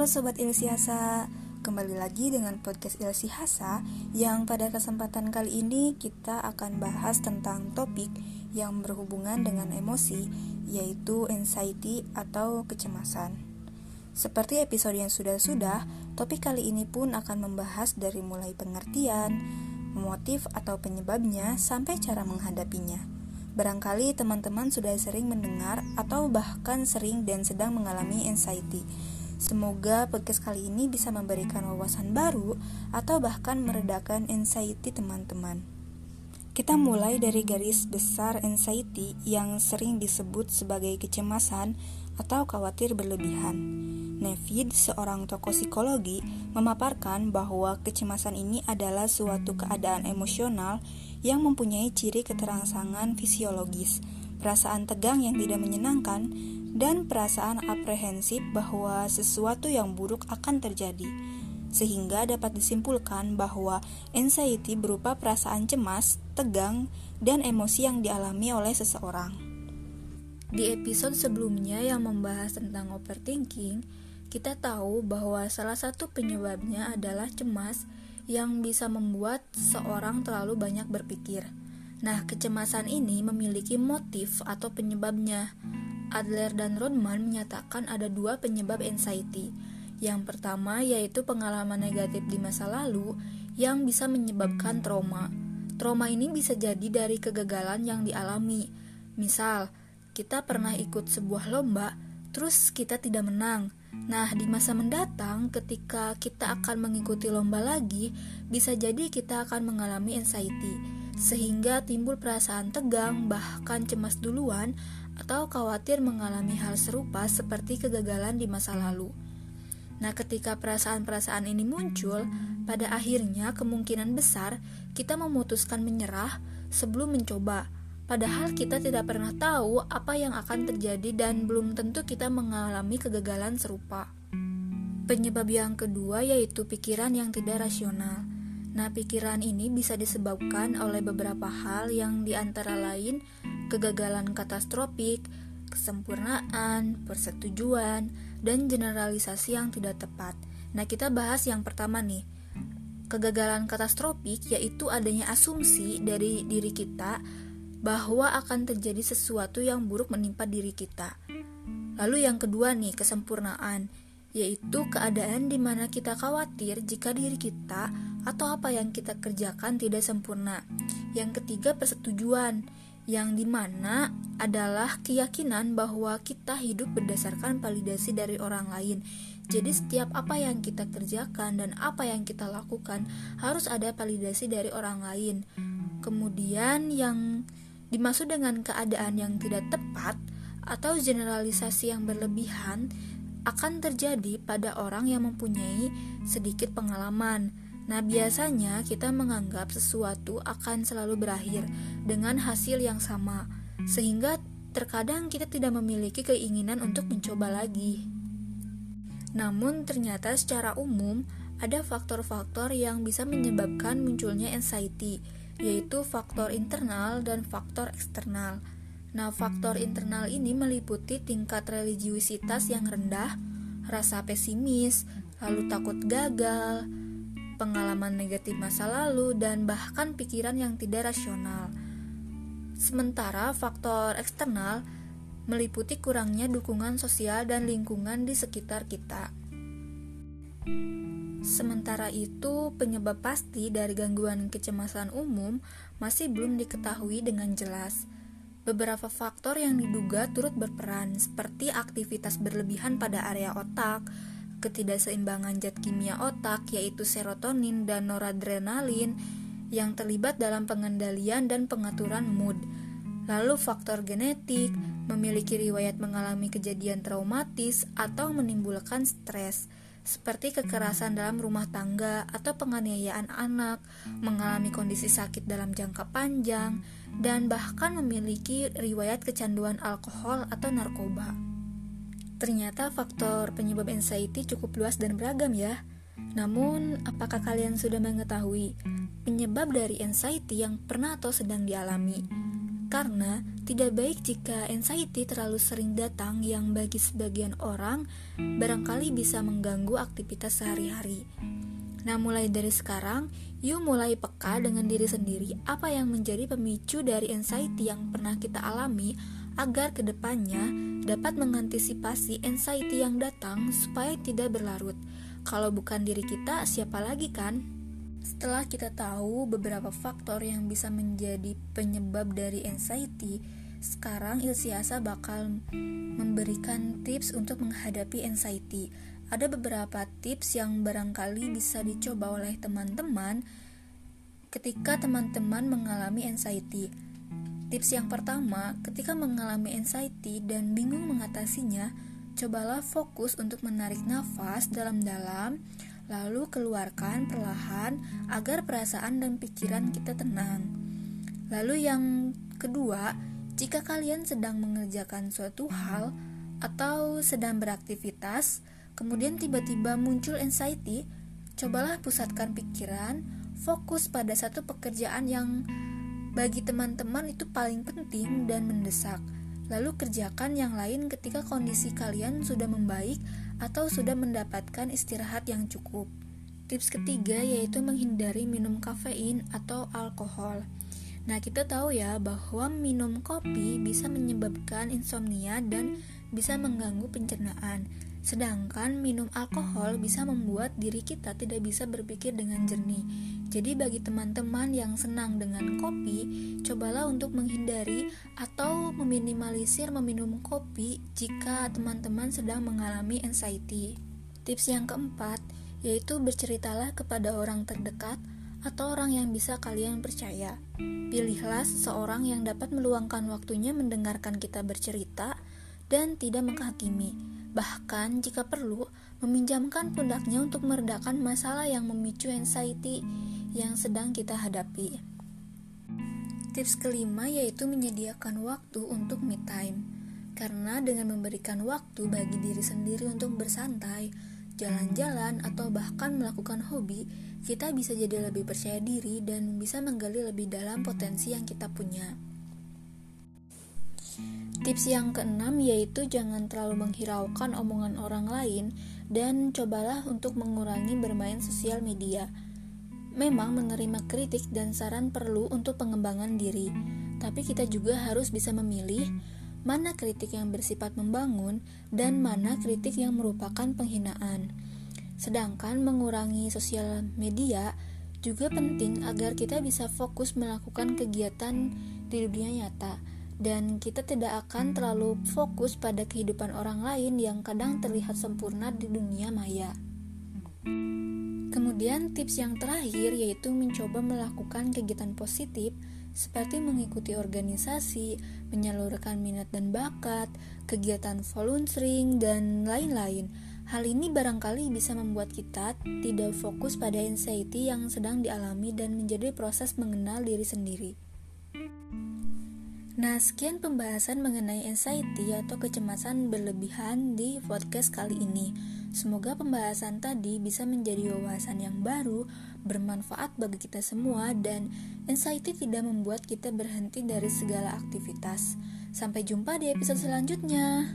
Halo Sobat Ilsi Hasa, kembali lagi dengan podcast Ilsi Hasa yang pada kesempatan kali ini kita akan bahas tentang topik yang berhubungan dengan emosi yaitu anxiety atau kecemasan. Seperti episode yang sudah-sudah, topik kali ini pun akan membahas dari mulai pengertian, motif atau penyebabnya sampai cara menghadapinya. Barangkali teman-teman sudah sering mendengar atau bahkan sering dan sedang mengalami anxiety Semoga podcast kali ini bisa memberikan wawasan baru atau bahkan meredakan anxiety teman-teman. Kita mulai dari garis besar anxiety yang sering disebut sebagai kecemasan atau khawatir berlebihan. Nevid, seorang tokoh psikologi, memaparkan bahwa kecemasan ini adalah suatu keadaan emosional yang mempunyai ciri keterangsangan fisiologis, perasaan tegang yang tidak menyenangkan, dan perasaan aprehensif bahwa sesuatu yang buruk akan terjadi, sehingga dapat disimpulkan bahwa anxiety berupa perasaan cemas, tegang, dan emosi yang dialami oleh seseorang. Di episode sebelumnya yang membahas tentang overthinking, kita tahu bahwa salah satu penyebabnya adalah cemas yang bisa membuat seorang terlalu banyak berpikir. Nah, kecemasan ini memiliki motif atau penyebabnya, Adler dan Rodman menyatakan ada dua penyebab anxiety. Yang pertama yaitu pengalaman negatif di masa lalu yang bisa menyebabkan trauma. Trauma ini bisa jadi dari kegagalan yang dialami. Misal, kita pernah ikut sebuah lomba, terus kita tidak menang. Nah, di masa mendatang, ketika kita akan mengikuti lomba lagi, bisa jadi kita akan mengalami anxiety, sehingga timbul perasaan tegang, bahkan cemas duluan, atau khawatir mengalami hal serupa seperti kegagalan di masa lalu. Nah, ketika perasaan-perasaan ini muncul, pada akhirnya kemungkinan besar kita memutuskan menyerah sebelum mencoba. Padahal kita tidak pernah tahu apa yang akan terjadi dan belum tentu kita mengalami kegagalan serupa. Penyebab yang kedua yaitu pikiran yang tidak rasional. Nah, pikiran ini bisa disebabkan oleh beberapa hal yang di antara lain kegagalan katastrofik, kesempurnaan, persetujuan, dan generalisasi yang tidak tepat. Nah, kita bahas yang pertama nih. Kegagalan katastrofik yaitu adanya asumsi dari diri kita bahwa akan terjadi sesuatu yang buruk menimpa diri kita. Lalu yang kedua nih, kesempurnaan, yaitu keadaan di mana kita khawatir jika diri kita atau apa yang kita kerjakan tidak sempurna. Yang ketiga, persetujuan, yang di mana adalah keyakinan bahwa kita hidup berdasarkan validasi dari orang lain. Jadi setiap apa yang kita kerjakan dan apa yang kita lakukan harus ada validasi dari orang lain. Kemudian yang dimaksud dengan keadaan yang tidak tepat atau generalisasi yang berlebihan akan terjadi pada orang yang mempunyai sedikit pengalaman Nah, biasanya kita menganggap sesuatu akan selalu berakhir dengan hasil yang sama, sehingga terkadang kita tidak memiliki keinginan untuk mencoba lagi. Namun, ternyata secara umum ada faktor-faktor yang bisa menyebabkan munculnya anxiety, yaitu faktor internal dan faktor eksternal. Nah, faktor internal ini meliputi tingkat religiusitas yang rendah, rasa pesimis, lalu takut gagal, pengalaman negatif masa lalu, dan bahkan pikiran yang tidak rasional. Sementara faktor eksternal meliputi kurangnya dukungan sosial dan lingkungan di sekitar kita. Sementara itu, penyebab pasti dari gangguan kecemasan umum masih belum diketahui dengan jelas. Beberapa faktor yang diduga turut berperan, seperti aktivitas berlebihan pada area otak, ketidakseimbangan zat kimia otak yaitu serotonin dan noradrenalin yang terlibat dalam pengendalian dan pengaturan mood. Lalu faktor genetik, memiliki riwayat mengalami kejadian traumatis atau menimbulkan stres, seperti kekerasan dalam rumah tangga atau penganiayaan anak, mengalami kondisi sakit dalam jangka panjang, dan bahkan memiliki riwayat kecanduan alkohol atau narkoba. Ternyata faktor penyebab anxiety cukup luas dan beragam ya. Namun, apakah kalian sudah mengetahui penyebab dari anxiety yang pernah atau sedang dialami? Karena Tidak baik jika anxiety terlalu sering datang yang bagi sebagian orang barangkali bisa mengganggu aktivitas sehari-hari. Nah, mulai dari sekarang, yuk mulai peka dengan diri sendiri apa yang menjadi pemicu dari anxiety yang pernah kita alami agar ke depannya dapat mengantisipasi anxiety yang datang supaya tidak berlarut. Kalau bukan diri kita, siapa lagi kan? Setelah kita tahu beberapa faktor yang bisa menjadi penyebab dari anxiety, sekarang Ilsiasa bakal memberikan tips untuk menghadapi anxiety. Ada beberapa tips yang barangkali bisa dicoba oleh teman-teman ketika teman-teman mengalami anxiety. Tips yang pertama, ketika mengalami anxiety dan bingung mengatasinya, cobalah fokus untuk menarik nafas dalam-dalam, lalu keluarkan perlahan agar perasaan dan pikiran kita tenang. Lalu yang kedua, jika kalian sedang mengerjakan suatu hal atau sedang beraktivitas, kemudian tiba-tiba muncul anxiety, cobalah pusatkan pikiran, fokus pada satu pekerjaan yang bagi teman-teman itu paling penting dan mendesak. Lalu kerjakan yang lain ketika kondisi kalian sudah membaik atau sudah mendapatkan istirahat yang cukup. Tips ketiga yaitu menghindari minum kafein atau alkohol. Nah, kita tahu ya bahwa minum kopi bisa menyebabkan insomnia dan bisa mengganggu pencernaan. Sedangkan minum alkohol bisa membuat diri kita tidak bisa berpikir dengan jernih. Jadi bagi teman-teman yang senang dengan kopi, cobalah untuk menghindari atau meminimalisir meminum kopi jika teman-teman sedang mengalami anxiety. Tips yang keempat yaitu berceritalah kepada orang terdekat atau orang yang bisa kalian percaya. Pilihlah seseorang yang dapat meluangkan waktunya mendengarkan kita bercerita dan tidak menghakimi. Bahkan jika perlu, meminjamkan pundaknya untuk meredakan masalah yang memicu anxiety yang sedang kita hadapi. Tips kelima yaitu menyediakan waktu untuk me time. Karena dengan memberikan waktu bagi diri sendiri untuk bersantai, jalan-jalan, atau bahkan melakukan hobi, kita bisa jadi lebih percaya diri dan bisa menggali lebih dalam potensi yang kita punya. Tips yang keenam yaitu jangan terlalu menghiraukan omongan orang lain dan cobalah untuk mengurangi bermain sosial media. Memang menerima kritik dan saran perlu untuk pengembangan diri, tapi kita juga harus bisa memilih mana kritik yang bersifat membangun dan mana kritik yang merupakan penghinaan. Sedangkan mengurangi sosial media juga penting agar kita bisa fokus melakukan kegiatan di dunia nyata dan kita tidak akan terlalu fokus pada kehidupan orang lain yang kadang terlihat sempurna di dunia maya. Kemudian tips yang terakhir yaitu mencoba melakukan kegiatan positif seperti mengikuti organisasi, menyalurkan minat dan bakat, kegiatan volunteering, dan lain-lain. Hal ini barangkali bisa membuat kita tidak fokus pada anxiety yang sedang dialami dan menjadi proses mengenal diri sendiri. Nah, sekian pembahasan mengenai anxiety atau kecemasan berlebihan di podcast kali ini. Semoga pembahasan tadi bisa menjadi wawasan yang baru, bermanfaat bagi kita semua, dan anxiety tidak membuat kita berhenti dari segala aktivitas. Sampai jumpa di episode selanjutnya.